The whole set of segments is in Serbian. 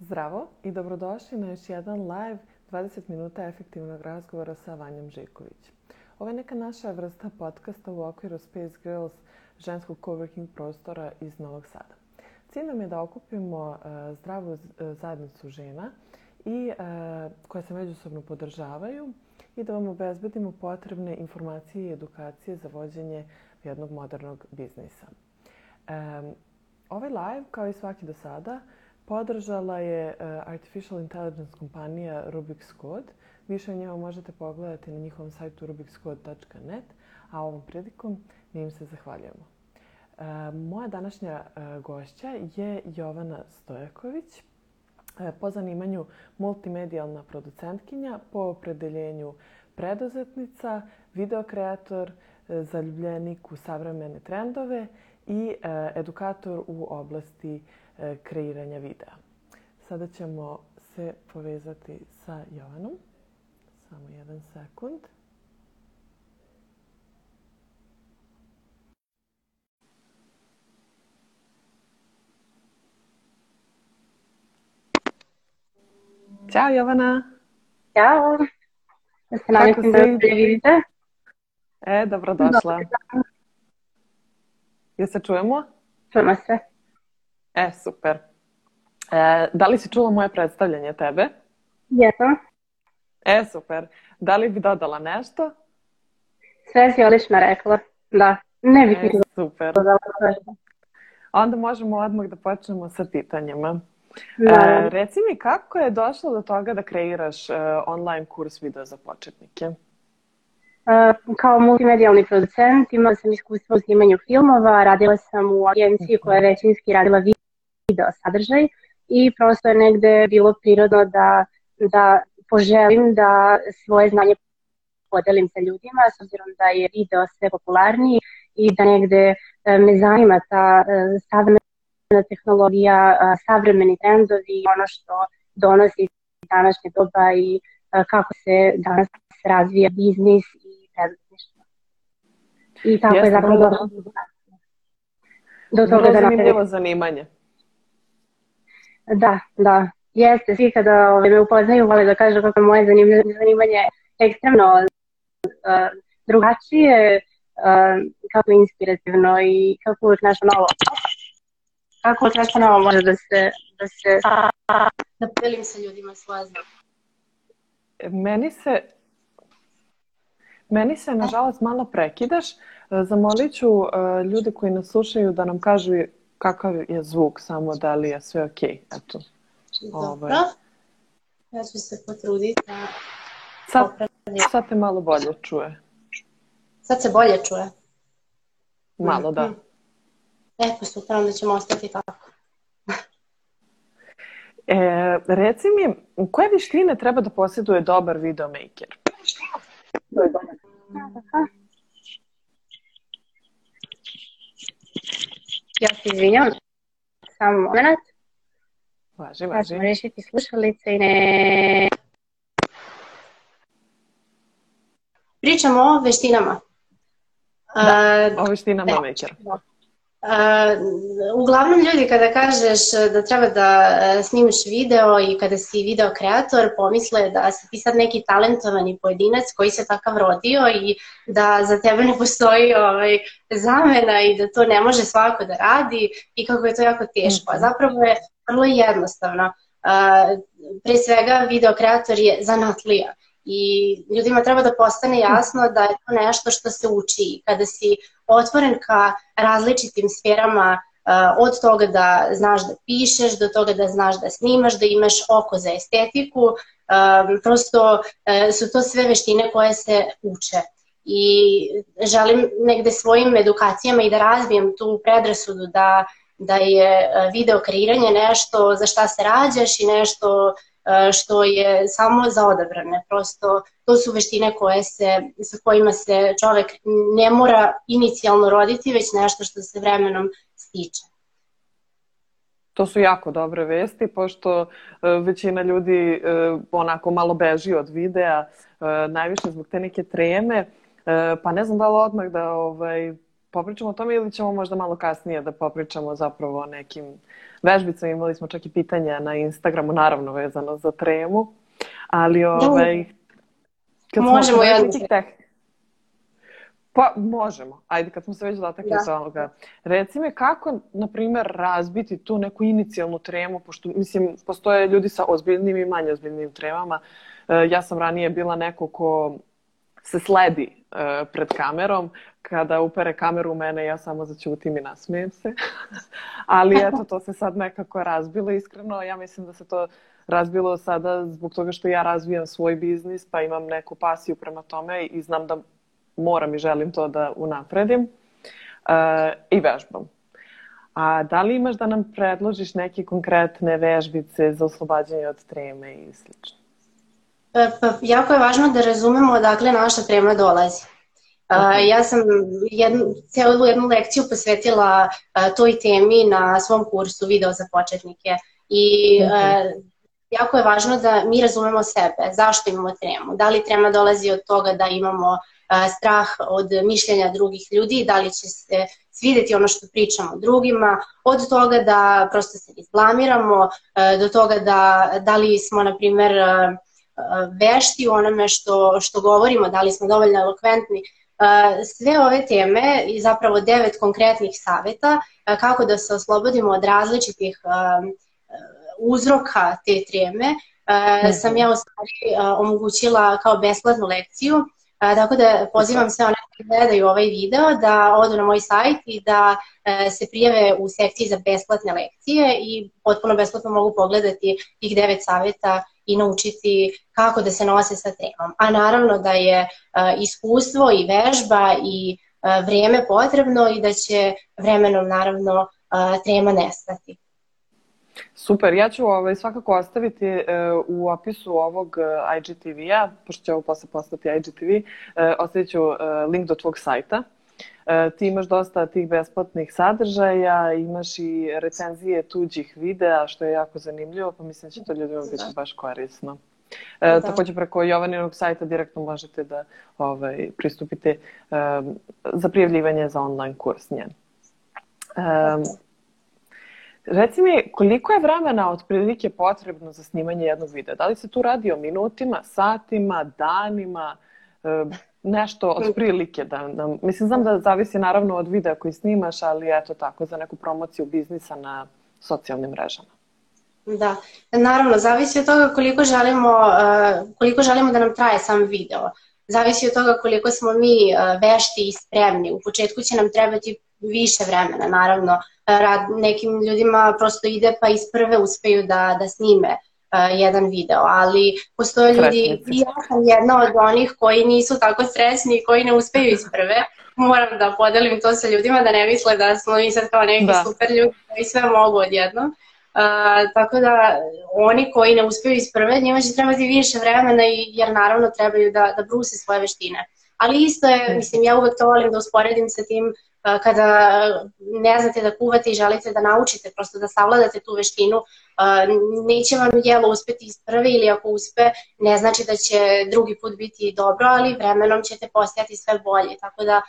Zdravo i dobrodošli na još jedan live 20 minuta efektivnog razgovora sa Vanjom Žiković. Ovo je neka naša vrsta podcasta u okviru Space Girls ženskog coworking prostora iz Novog Sada. Cilj nam je da okupimo uh, zdravu uh, zajednicu žena i uh, koje se međusobno podržavaju i da vam obezbedimo potrebne informacije i edukacije za vođenje jednog modernog biznisa. Ovaj live, kao i svaki do sada, podržala je uh, Artificial Intelligence kompanija Rubik's Code. Više o njima možete pogledati na njihovom sajtu rubikscode.net, a ovom prilikom mi im se zahvaljujemo. Uh, moja današnja uh, gošća je Jovana Stojaković, po zanimanju multimedijalna producentkinja, po opredeljenju preduzetnica, videokreator, zaljubljenik u savremene trendove i edukator u oblasti E, kreiranja videa. Sada ćemo se povezati sa Jovanom. Samo jedan sekund. Ćao Jovana. Ćao. Ja se da se vidite. E, dobrodošla. Jel se čujemo? Čujemo se. E, super. E, da li si čula moje predstavljanje tebe? Jesam. E, super. Da li bi dodala nešto? Sve si odlično rekla. Da. Ne bih e, super. Onda možemo odmah da počnemo sa pitanjima. Da. E, reci mi kako je došlo do toga da kreiraš uh, online kurs video za početnike? Uh, kao multimedijalni producent imala sam iskustvo u snimanju filmova, radila sam u agenciji koja je većinski radila video video sadržaj i prosto je negde bilo prirodno da, da poželim da svoje znanje podelim sa ljudima, s obzirom da je video sve popularniji i da negde e, me zanima ta e, savremena tehnologija, savremeni trendovi, ono što donosi današnje doba i e, kako se danas razvija biznis i preduzetništvo. I tako Jeste, je zapravo došlo do toga da napravim. zanimanje. Da, da. Jeste, svi kada ovaj, me upoznaju vole da kažu kako je moje zanimanje ekstremno uh, drugačije, uh, kako inspirativno i kako nešto novo. Kako nešto novo može da se, da se da podelim sa ljudima znanje. Meni se Meni se, nažalost, malo prekidaš. Zamolit ću ljude koji nas slušaju da nam kažu kakav je zvuk, samo da li je sve ok. Eto. Dobro. Ovaj. Ja ću se potruditi da sad, sad te malo bolje čuje. Sad se bolje čuje? Malo, da. E, pa super, onda ćemo ostati tako. e, reci mi, koje vištine treba da posjeduje dobar videomaker? To je dobar. Ja se izvinjam. Samo moment. Važi, važi. Ja rešiti slušalice i ne... Pričamo o veštinama. Da, o veštinama večera. Uh, uglavnom ljudi kada kažeš da treba da uh, snimiš video i kada si video kreator pomisle da si ti sad neki talentovani pojedinac koji se takav rodio i da za tebe ne postoji ovaj, zamena i da to ne može svako da radi i kako je to jako teško. A mhm. zapravo je vrlo jednostavno. Uh, pre svega video kreator je zanatlija i ljudima treba da postane jasno da je to nešto što se uči. Kada si otvoren ka različitim sferama uh, od toga da znaš da pišeš, do toga da znaš da snimaš, da imaš oko za estetiku, um, prosto uh, su to sve veštine koje se uče. I želim negde svojim edukacijama i da razbijem tu predrasudu da da je video kreiranje nešto za šta se rađaš i nešto E, što je samo za odabrane. Prosto to su veštine koje se, sa kojima se čovek ne mora inicijalno roditi, već nešto što se vremenom stiče. To su jako dobre vesti, pošto e, većina ljudi e, onako malo beži od videa, najviše zbog te neke treme, pa ne znam da li odmah da ovaj, popričamo o tome ili ćemo možda malo kasnije da popričamo zapravo o nekim vežbicama. Imali smo čak i pitanja na Instagramu, naravno vezano za tremu, ali ovaj... Kad Možemo jedno. Teh... Pa, možemo. Ajde, kad smo se već dotakli da. toga. Reci mi kako, na primer, razbiti tu neku inicijalnu tremu, pošto, mislim, postoje ljudi sa ozbiljnim i manje ozbiljnim tremama. E, ja sam ranije bila neko ko se sledi e, pred kamerom. Kada upere kameru u mene, ja samo začutim i nasmijem se. Ali eto, to se sad nekako razbilo. Iskreno, ja mislim da se to razbilo sada zbog toga što ja razvijam svoj biznis, pa imam neku pasiju prema tome i znam da moram i želim to da unapredim uh, i vežbam. A da li imaš da nam predložiš neke konkretne vežbice za oslobađanje od treme i slično? E, pa, jako je važno da razumemo odakle naša trema dolazi. Ja sam jednu, cijelu jednu lekciju posvetila toj temi na svom kursu video za početnike. I uh, jako je važno da mi razumemo sebe, zašto imamo tremu, da li trema dolazi od toga da imamo strah od mišljenja drugih ljudi, da li će se svideti ono što pričamo drugima, od toga da prosto se izblamiramo, do toga da, da li smo, na primer, vešti u onome što, što govorimo, da li smo dovoljno elokventni, sve ove teme i zapravo devet konkretnih saveta kako da se oslobodimo od različitih uzroka te treme sam ja u stvari omogućila kao besplatnu lekciju tako da pozivam sve one koji gledaju ovaj video da odu na moj sajt i da e, se prijave u sekciji za besplatne lekcije i potpuno besplatno mogu pogledati tih devet saveta i naučiti kako da se nose sa temom. A naravno da je e, iskustvo i vežba i e, vreme potrebno i da će vremenom naravno e, tema nestati. Super, ja ću ovaj, svakako ostaviti e, u opisu ovog IGTV-a, pošto će ovo posle postati IGTV, e, ostavit ću e, link do tvog sajta. E, ti imaš dosta tih besplatnih sadržaja, imaš i recenzije tuđih videa, što je jako zanimljivo, pa mislim da će to ljudima biti da. baš korisno. E, da. Takođe preko Jovaninog sajta direktno možete da ovaj, pristupite e, za prijavljivanje za online kurs njen. E, Reci mi, koliko je vremena otprilike potrebno za snimanje jednog videa? Da li se tu radi o minutima, satima, danima, nešto otprilike da nam... Mislim, znam da zavisi naravno od videa koji snimaš, ali eto tako, za neku promociju biznisa na socijalnim mrežama. Da, naravno, zavisi od toga koliko želimo, e, koliko želimo da nam traje sam video. Zavisi od toga koliko smo mi e, vešti i spremni. U početku će nam trebati više vremena, naravno, rad, nekim ljudima prosto ide pa iz prve uspeju da, da snime jedan video, ali postoje ljudi, i ja sam jedna od onih koji nisu tako stresni i koji ne uspeju iz prve, moram da podelim to sa ljudima da ne misle da smo mi sad kao neki da. super ljudi koji sve mogu odjednom. Uh, tako da oni koji ne uspeju iz prve, njima će trebati više vremena i, jer naravno trebaju da, da bruse svoje veštine. Ali isto je, mislim, ja uvek to volim da usporedim sa tim kada ne znate da kuvate i želite da naučite, prosto da savladate tu veštinu, neće vam jelo uspeti iz prve ili ako uspe, ne znači da će drugi put biti dobro, ali vremenom ćete postajati sve bolje. Tako da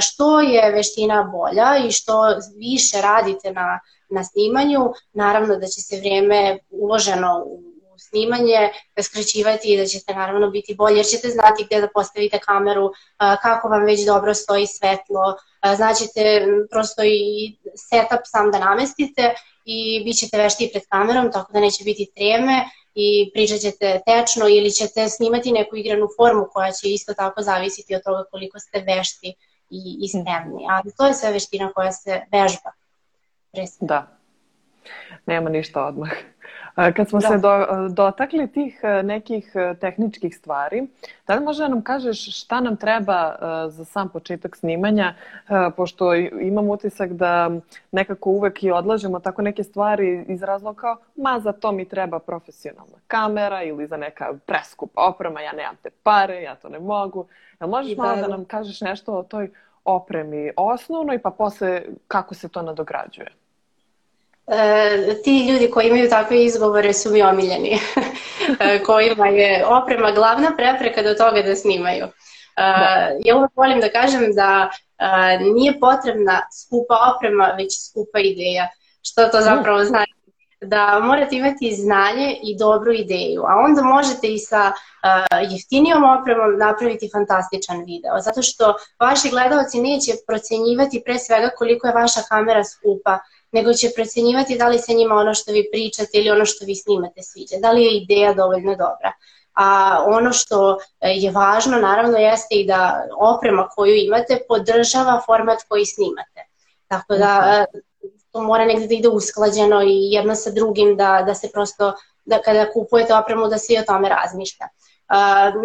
što je veština bolja i što više radite na, na snimanju, naravno da će se vrijeme uloženo u snimanje skraćivati i da ćete naravno biti bolje jer ćete znati gde da postavite kameru, kako vam već dobro stoji svetlo, znaćete prosto i setup sam da namestite i bit ćete vešti pred kamerom, tako da neće biti treme i pričat ćete tečno ili ćete snimati neku igranu formu koja će isto tako zavisiti od toga koliko ste vešti i, i spremni. Ali to je sve veština koja se vežba. Da. Nema ništa odmah. Kad smo da. se do, dotakli tih e, nekih e, tehničkih stvari, da li može da nam kažeš šta nam treba e, za sam početak snimanja, pošto imam utisak da nekako uvek i odlažemo tako neke stvari iz razloga kao, ma za to mi treba profesionalna kamera ili za neka preskupa oprema, ja nemam te pare, ja to ne mogu. Jel možeš malo da, da nam kažeš nešto o toj opremi osnovnoj, pa posle kako se to nadograđuje? E, ti ljudi koji imaju takve izgovore su mi omiljeni, e, kojima je oprema glavna prepreka do toga da snimaju. Da. Ja uvek volim da kažem da nije potrebna skupa oprema, već skupa ideja. Što to zapravo znači? Da morate imati znanje i dobru ideju, a onda možete i sa uh, jeftinijom opremom napraviti fantastičan video, zato što vaši gledalci neće procenjivati pre svega koliko je vaša kamera skupa, nego će procenjivati da li se njima ono što vi pričate ili ono što vi snimate sviđa, da li je ideja dovoljno dobra. A ono što je važno naravno jeste i da oprema koju imate podržava format koji snimate. Tako da to mora negde da ide usklađeno i jedno sa drugim da, da se prosto, da kada kupujete opremu da se i o tome razmišlja.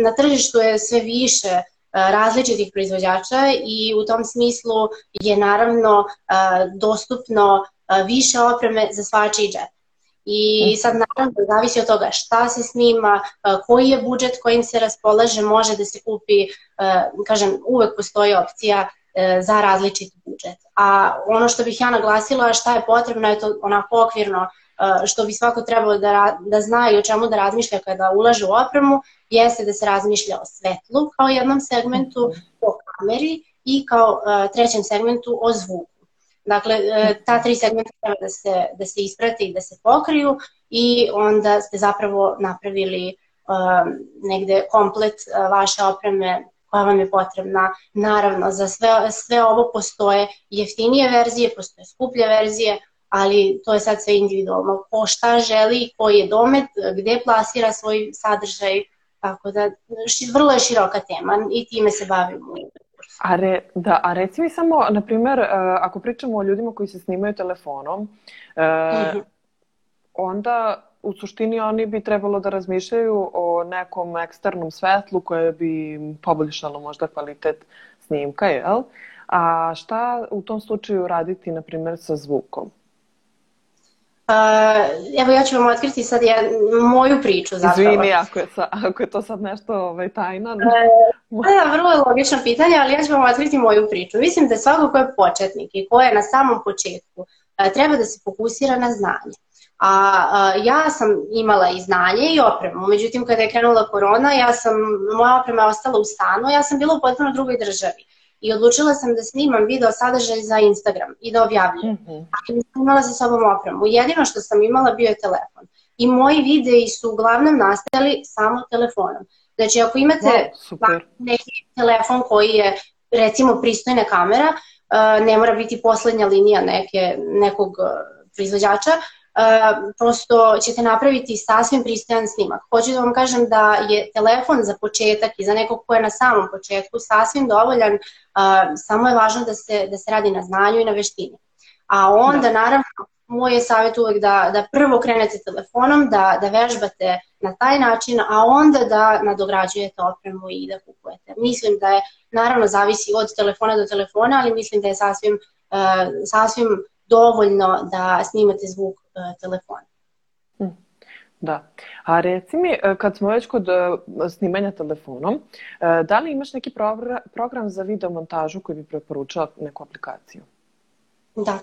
Na tržištu je sve više različitih proizvođača i u tom smislu je naravno dostupno više opreme za svačiji džep. I mhm. sad naravno zavisi od toga šta se snima, koji je budžet kojim se raspolaže, može da se kupi, kažem, uvek postoji opcija E, za različit budžet. A ono što bih ja naglasila šta je potrebno je to onako okvirno što bi svako trebalo da, da zna i o čemu da razmišlja kada ulaže u opremu, jeste da se razmišlja o svetlu kao jednom segmentu, o kameri i kao uh, trećem segmentu o zvuku. Dakle, uh, ta tri segmenta treba da se, da se isprate i da se pokriju i onda ste zapravo napravili negde komplet vaše opreme koja vam je potrebna. Naravno, za sve, sve ovo postoje jeftinije verzije, postoje skuplje verzije, ali to je sad sve individualno. Ko šta želi, koji je domet, gde plasira svoj sadržaj, tako da ši, vrlo je široka tema i time se bavimo. A, re, da, a reci mi samo, na primer, uh, ako pričamo o ljudima koji se snimaju telefonom, uh, onda u suštini oni bi trebalo da razmišljaju o nekom eksternom svetlu koje bi poboljšalo možda kvalitet snimka, jel? A šta u tom slučaju raditi, na primjer, sa zvukom? Uh, evo ja ću vam otkriti sad ja, moju priču zapravo. Izvini ako je, sa, ako je to sad nešto ovaj, tajna. Uh, da, vrlo je logično pitanje, ali ja ću vam otkriti moju priču. Mislim da svako ko je početnik i ko je na samom početku uh, treba da se fokusira na znanje. A, a ja sam imala i znanje i opremu, međutim kada je krenula korona, ja sam, moja oprema je ostala u stanu, ja sam bila u potpuno drugoj državi i odlučila sam da snimam video sadržaj za Instagram i da objavljujem. Mm -hmm. Ali nisam imala sa sobom opremu. Jedino što sam imala bio je telefon. I moji videi su uglavnom nastali samo telefonom. Znači ako imate wow, neki telefon koji je recimo pristojna kamera, uh, ne mora biti poslednja linija neke, nekog proizvođača, Uh, prosto ćete napraviti sasvim pristojan snimak. Hoću da vam kažem da je telefon za početak i za nekog ko je na samom početku sasvim dovoljan, uh, samo je važno da se, da se radi na znanju i na veštini. A onda, da. naravno, moj je savjet uvek da, da prvo krenete telefonom, da, da vežbate na taj način, a onda da nadograđujete opremu i da kupujete. Mislim da je, naravno, zavisi od telefona do telefona, ali mislim da je sasvim, uh, sasvim dovoljno da snimate zvuk uh, telefona. Hm, da. A reci mi, e, kad smo već kod e, snimanja telefonom, da li imaš neki program za video montažu koji bi preporučala neku aplikaciju? Da,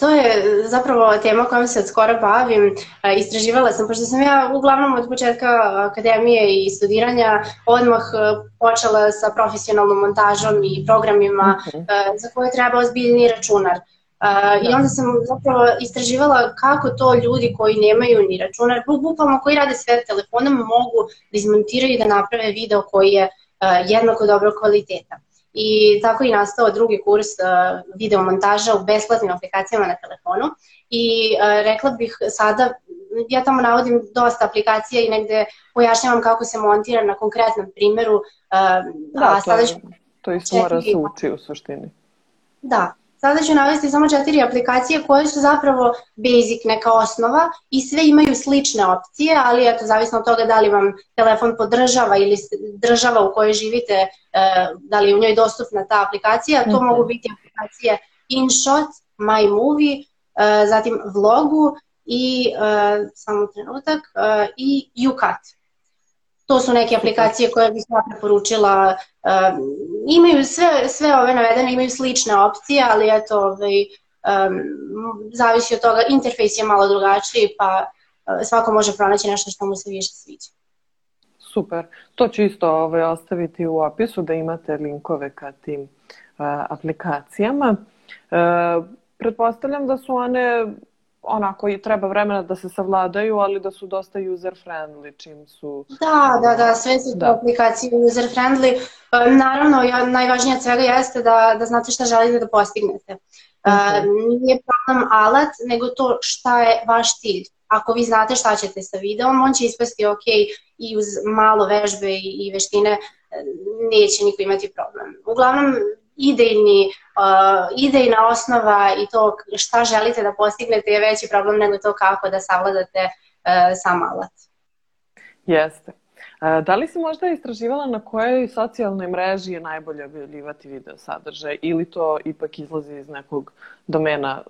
to je zapravo tema kojom se skoro bavim. Istraživala sam, pošto sam ja uglavnom od početka akademije i studiranja odmah počela sa profesionalnom montažom i programima uh mhm. za koje treba ozbiljni računar. Uh, I onda sam zapravo istraživala kako to ljudi koji nemaju ni računar, bukvalno koji rade sve telefonom, mogu da izmontiraju i da naprave video koji je uh, jednako dobro kvaliteta. I tako je nastao drugi kurs uh, video montaža u besplatnim aplikacijama na telefonu. I uh, rekla bih sada, ja tamo navodim dosta aplikacija i negde pojašnjavam kako se montira na konkretnom primeru. Uh, da, a sada ću... to isto mora da se uči u suštini. Da, Sada ću navesti samo četiri aplikacije koje su zapravo basic, neka osnova i sve imaju slične opcije, ali eto, zavisno od toga da li vam telefon podržava ili država u kojoj živite, e, da li je u njoj dostupna ta aplikacija, to mm -hmm. mogu biti aplikacije InShot, MyMovie, e, zatim Vlogu i, e, samo trenutak, i UCut. To su neke aplikacije koje bih ja preporučila. Um, imaju sve, sve ove navedene, imaju slične opcije, ali eto, ovaj, um, zavisi od toga, interfejs je malo drugačiji, pa uh, svako može pronaći nešto što mu se više sviđa. super. To ću isto ovaj, ostaviti u opisu da imate linkove ka tim uh, aplikacijama. Uh, pretpostavljam da su one onako i treba vremena da se savladaju, ali da su dosta user friendly čim su... Da, da, da, sve su da. aplikacije user friendly. Naravno, najvažnije od svega jeste da, da znate šta želite da postignete. Okay. Uh, nije problem alat, nego to šta je vaš cilj. Ako vi znate šta ćete sa videom, on će ispasti ok i uz malo vežbe i, i veštine neće niko imati problem. Uglavnom, idejni, uh, idejna osnova i to šta želite da postignete je veći problem nego to kako da savladate uh, sam alat. Jeste. Uh, da li si možda istraživala na kojoj socijalnoj mreži je najbolje objavljivati video sadržaj ili to ipak izlazi iz nekog domena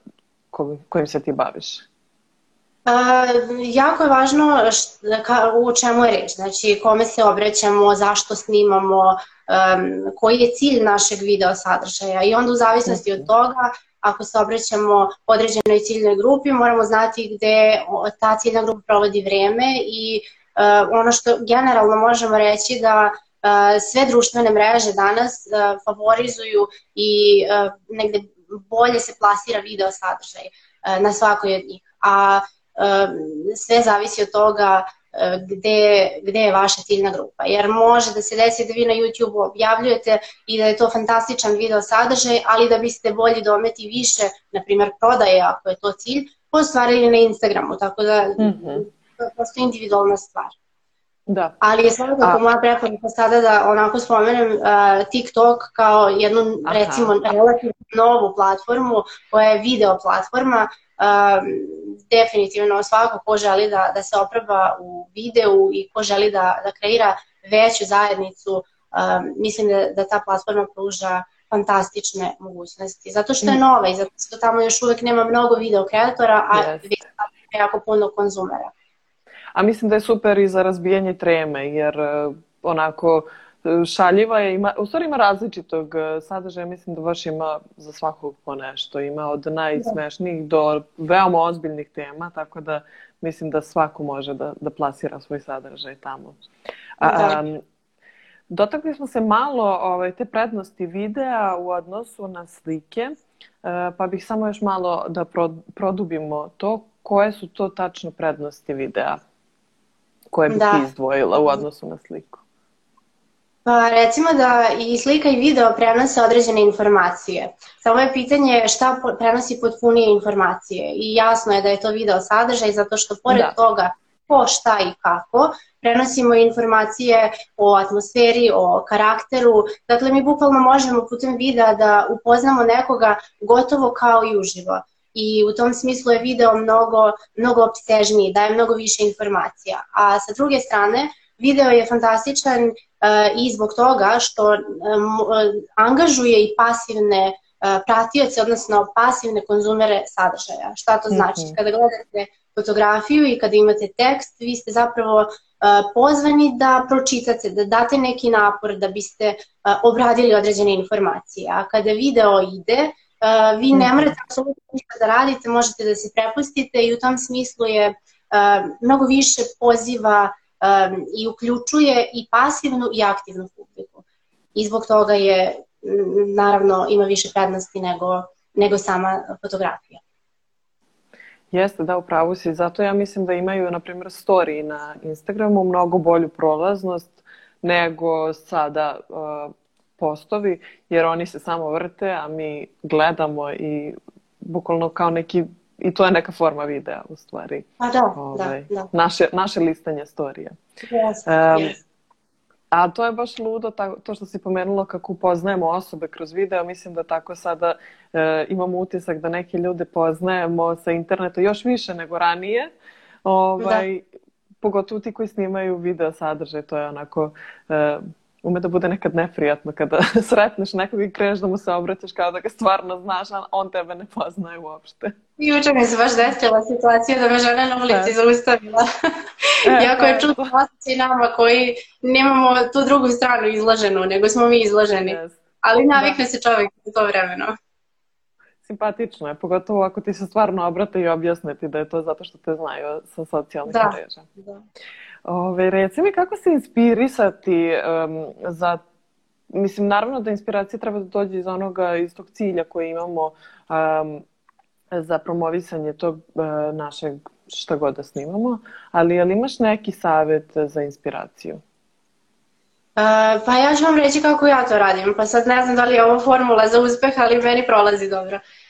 kojim se ti baviš? A, jako je važno šta, ka, u čemu je reč, znači kome se obraćamo, zašto snimamo, um, koji je cilj našeg video sadržaja i onda u zavisnosti od toga ako se obraćamo određenoj ciljnoj grupi moramo znati gde ta ciljna grupa provodi vreme i uh, ono što generalno možemo reći da uh, sve društvene mreže danas uh, favorizuju i uh, negde bolje se plasira video sadržaj uh, na svakoj od njih. A sve zavisi od toga gde, gde je vaša ciljna grupa. Jer može da se desi da vi na YouTube objavljujete i da je to fantastičan video sadržaj, ali da biste bolji dometi više, na primjer prodaje ako je to cilj, postvarili na Instagramu, tako da mm -hmm. to je prosto individualna stvar. Da. Ali je svakako moja preporuka sada da onako spomenem uh, TikTok kao jednu Aha. recimo relativno novu platformu koja je video platforma um, definitivno svako ko želi da, da se opreba u videu i ko želi da, da kreira veću zajednicu, um, mislim da, da ta platforma pruža fantastične mogućnosti. Zato što je mm. nova i zato što tamo još uvek nema mnogo video kreatora, a yes. jako puno konzumera. A mislim da je super i za razbijanje treme, jer uh, onako šaljiva je, ima, u stvari ima različitog e, sadržaja, mislim da baš ima za svakog po nešto, ima od najsmešnijih do veoma ozbiljnih tema, tako da mislim da svako može da, da plasira svoj sadržaj tamo. A, a, da. dotakli smo se malo ovaj, te prednosti videa u odnosu na slike, e, pa bih samo još malo da produbimo to, koje su to tačno prednosti videa koje bih da. izdvojila u odnosu na sliku. Pa recimo da i slika i video prenose određene informacije. Samo je pitanje šta prenosi potpunije informacije i jasno je da je to video sadržaj zato što pored da. toga ko, šta i kako, prenosimo informacije o atmosferi, o karakteru. Dakle, mi bukvalno možemo putem videa da upoznamo nekoga gotovo kao i uživo. I u tom smislu je video mnogo, mnogo obsežniji, daje mnogo više informacija. A sa druge strane, video je fantastičan i zbog toga što angažuje i pasivne pratioce, odnosno pasivne konzumere sadržaja. Šta to znači? Mm -hmm. Kada gledate fotografiju i kada imate tekst, vi ste zapravo pozvani da pročitate, da date neki napor da biste obradili određene informacije. A kada video ide, vi ne mhm. morate apsolutno ništa da radite, možete da se prepustite i u tom smislu je mnogo više poziva um, i uključuje i pasivnu i aktivnu publiku. I zbog toga je, naravno, ima više prednosti nego, nego sama fotografija. Jeste, da, upravo si. Zato ja mislim da imaju, na primjer, story na Instagramu mnogo bolju prolaznost nego sada uh, postovi, jer oni se samo vrte, a mi gledamo i bukvalno kao neki i to je neka forma videa u stvari. Pa da, ovaj, da, da. Naše, naše listanje storija. Yes, um, yes. A to je baš ludo, to što si pomenula kako upoznajemo osobe kroz video, mislim da tako sada e, imamo utisak da neke ljude poznajemo sa interneta još više nego ranije. Ovaj, da. Pogotovo ti koji snimaju video sadržaj, to je onako e, ume da bude nekad neprijatno kada sretneš nekog i kreneš da mu se obraćaš kao da ga stvarno znaš, a on tebe ne poznaje uopšte. Juče mi se baš desila situacija da me žena na ulici zaustavila. E, Jako je čudno osjećaj nama koji nemamo tu drugu stranu izlaženu, nego smo mi izlaženi. Yes. Ali navikne da. se čovjek u to vremeno. simpatično je, pogotovo ako ti se stvarno obrate i objasne ti da je to zato što te znaju sa socijalnih da. mreža. Da. Ove, reci mi kako se inspirisati um, za mislim, naravno da inspiracija treba da dođe iz onoga, iz tog cilja koji imamo um, za promovisanje tog uh, našeg šta god da snimamo, ali ali imaš neki savet za inspiraciju? Uh, pa ja ću vam reći kako ja to radim, pa sad ne znam da li je ovo formula za uspeh, ali meni prolazi dobro. Uh,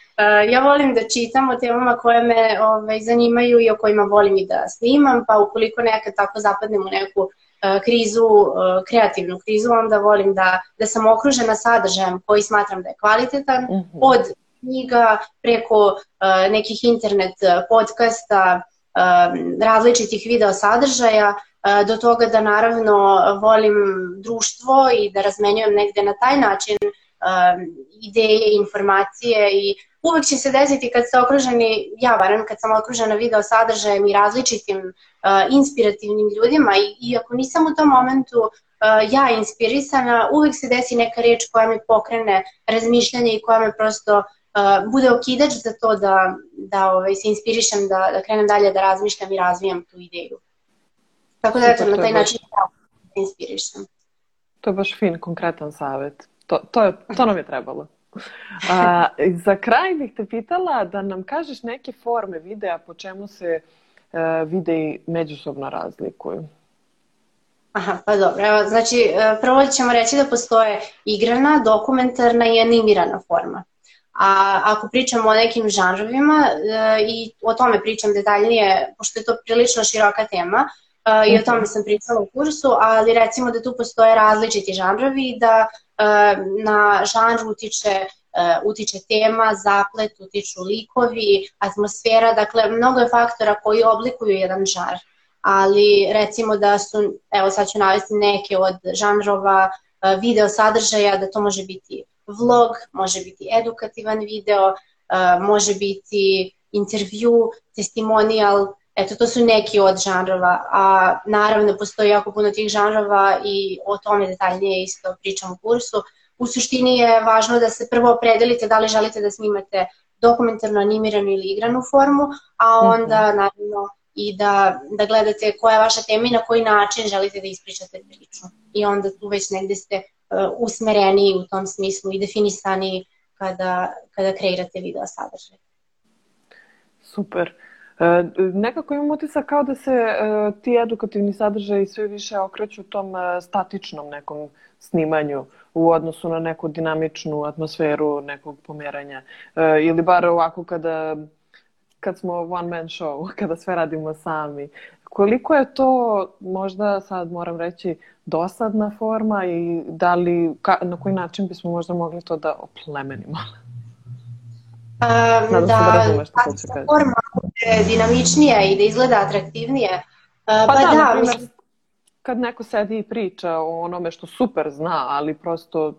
ja volim da čitam o temama koje me ovaj, zanimaju i o kojima volim i da snimam, pa ukoliko nekad tako zapadnem u neku uh, krizu, uh, kreativnu krizu, onda volim da, da sam okružena sadržajem koji smatram da je kvalitetan, mm -hmm. od knjiga preko nekih internet podcasta, različitih video sadržaja, do toga da naravno volim društvo i da razmenjujem negde na taj način ideje, informacije i uvek će se desiti kad ste okruženi, ja barem kad sam okružena video sadržajem i različitim uh, inspirativnim ljudima i iako nisam u tom momentu uh, ja inspirisana, uvek se desi neka reč koja mi pokrene razmišljanje i koja me prosto uh, bude okidač za to da, da ovaj, se inspirišem, da, da krenem dalje da razmišljam i razvijam tu ideju. Tako da, eto, na taj način da inspirišem. To je baš fin, konkretan savet. To, to, je, to nam je trebalo. A, za kraj bih te pitala da nam kažeš neke forme videa po čemu se uh, videi međusobno razlikuju. Aha, pa dobro. Evo, znači, e, prvo ćemo reći da postoje igrana, dokumentarna i animirana forma. A ako pričamo o nekim žanrovima e, i o tome pričam detaljnije, pošto je to prilično široka tema, i o tome sam pričala u kursu, ali recimo da tu postoje različiti žanrovi da uh, na žanr utiče uh, utiče tema, zaplet, utiču likovi, atmosfera, dakle mnogo je faktora koji oblikuju jedan žanr. Ali recimo da su, evo sad ću navesti neke od žanrova video sadržaja, da to može biti vlog, može biti edukativan video, može biti intervju, testimonial, Eto, to su neki od žanrova, a naravno postoji jako puno tih žanrova i o tome detaljnije isto pričam u kursu. U suštini je važno da se prvo opredelite da li želite da snimate dokumentarno, animiranu ili igranu formu, a onda mhm. naravno i da, da gledate koja je vaša tema i na koji način želite da ispričate priču. I onda tu već negde ste uh, usmereni u tom smislu i definisani kada, kada kreirate video sadržaj. Super. E, nekako imam utisak kao da se e, ti edukativni sadržaji sve više okreću tom e, statičnom nekom snimanju u odnosu na neku dinamičnu atmosferu nekog pomeranja. Ili bar ovako kada, kad smo one man show, kada sve radimo sami. Koliko je to možda sad moram reći dosadna forma i da li, ka, na koji način bismo možda mogli to da oplemenimo? Um, da, se da razumeš hoće kaže. forma bude dinamičnija i da izgleda atraktivnije. Uh, pa, pa da, da primjer, kad neko sedi i priča o onome što super zna, ali prosto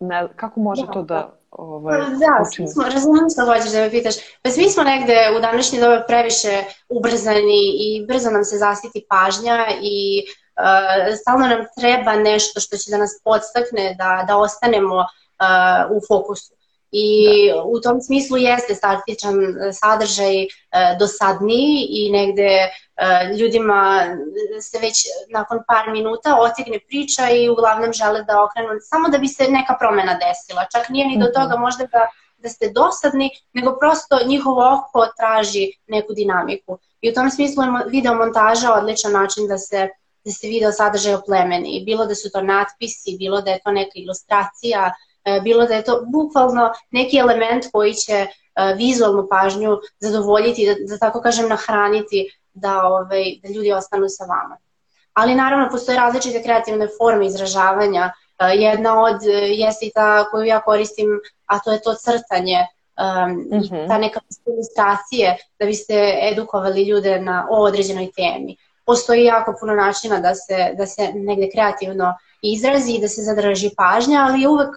ne, kako može da, to da ovaj, pa da, učini? Smo, razumijem što hoćeš da me pitaš. Pa svi smo negde u današnji doba previše ubrzani i brzo nam se zasiti pažnja i uh, stalno nam treba nešto što će da nas podstakne da, da ostanemo uh, u fokusu. I da. u tom smislu jeste statičan sadržaj e, dosadniji i negde e, ljudima se već nakon par minuta otegne priča i uglavnom žele da okrenu samo da bi se neka promena desila. Čak nije ni do mhm. toga možda da, da ste dosadni, nego prosto njihovo oko traži neku dinamiku. I u tom smislu je video montaža odličan način da se da se video sadržaj oplemeni. Bilo da su to natpisi, bilo da je to neka ilustracija, E, bilo da je to bukvalno neki element koji će e, vizualnu pažnju zadovoljiti, da, da tako kažem nahraniti da, ovaj, da ljudi ostanu sa vama. Ali naravno postoje različite kreativne forme izražavanja. E, jedna od jeste i ta koju ja koristim, a to je to crtanje, um, mm -hmm. ta neka ilustracije da biste edukovali ljude na, o određenoj temi. Postoji jako puno načina da se, da se negde kreativno izrazi i da se zadrži pažnja, ali uvek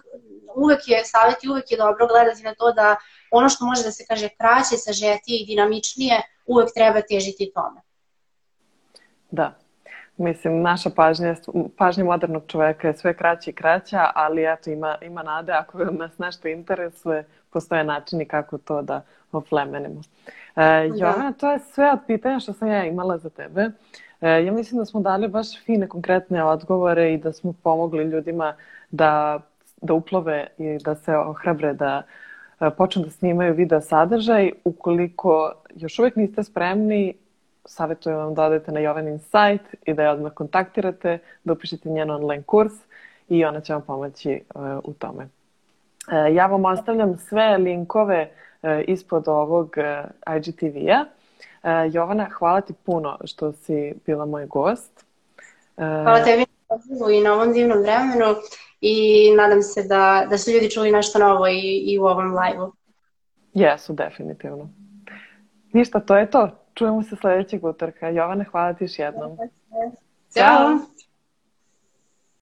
uvek je savjet i uvek je dobro gledati na to da ono što može da se kaže kraće, sažetije i dinamičnije, uvek treba težiti tome. Da. Mislim, naša pažnja, pažnja modernog čoveka je sve kraća i kraća, ali eto, ima, ima nade. Ako nas nešto interesuje, postoje načini kako to da oplemenimo. E, da. Jovana, to je sve od pitanja što sam ja imala za tebe. E, ja mislim da smo dali baš fine, konkretne odgovore i da smo pomogli ljudima da, da uplove i da se ohrabre da e, počnu da snimaju video sadržaj. Ukoliko još uvek niste spremni, savjetujem vam da odete na Jovanin sajt i da je odmah kontaktirate, da upišete njen online kurs i ona će vam pomoći uh, u tome. Uh, ja vam ostavljam sve linkove ispod ovog IGTV-a. Jovana, hvala ti puno što si bila moj gost. Hvala tebi na i na ovom divnom vremenu i nadam se da, da su ljudi čuli nešto novo i, i u ovom live-u. Jesu, definitivno. Ništa, to je to. Čujemo se sledećeg utorka. Jovane, hvala ti još jednom. Ćao!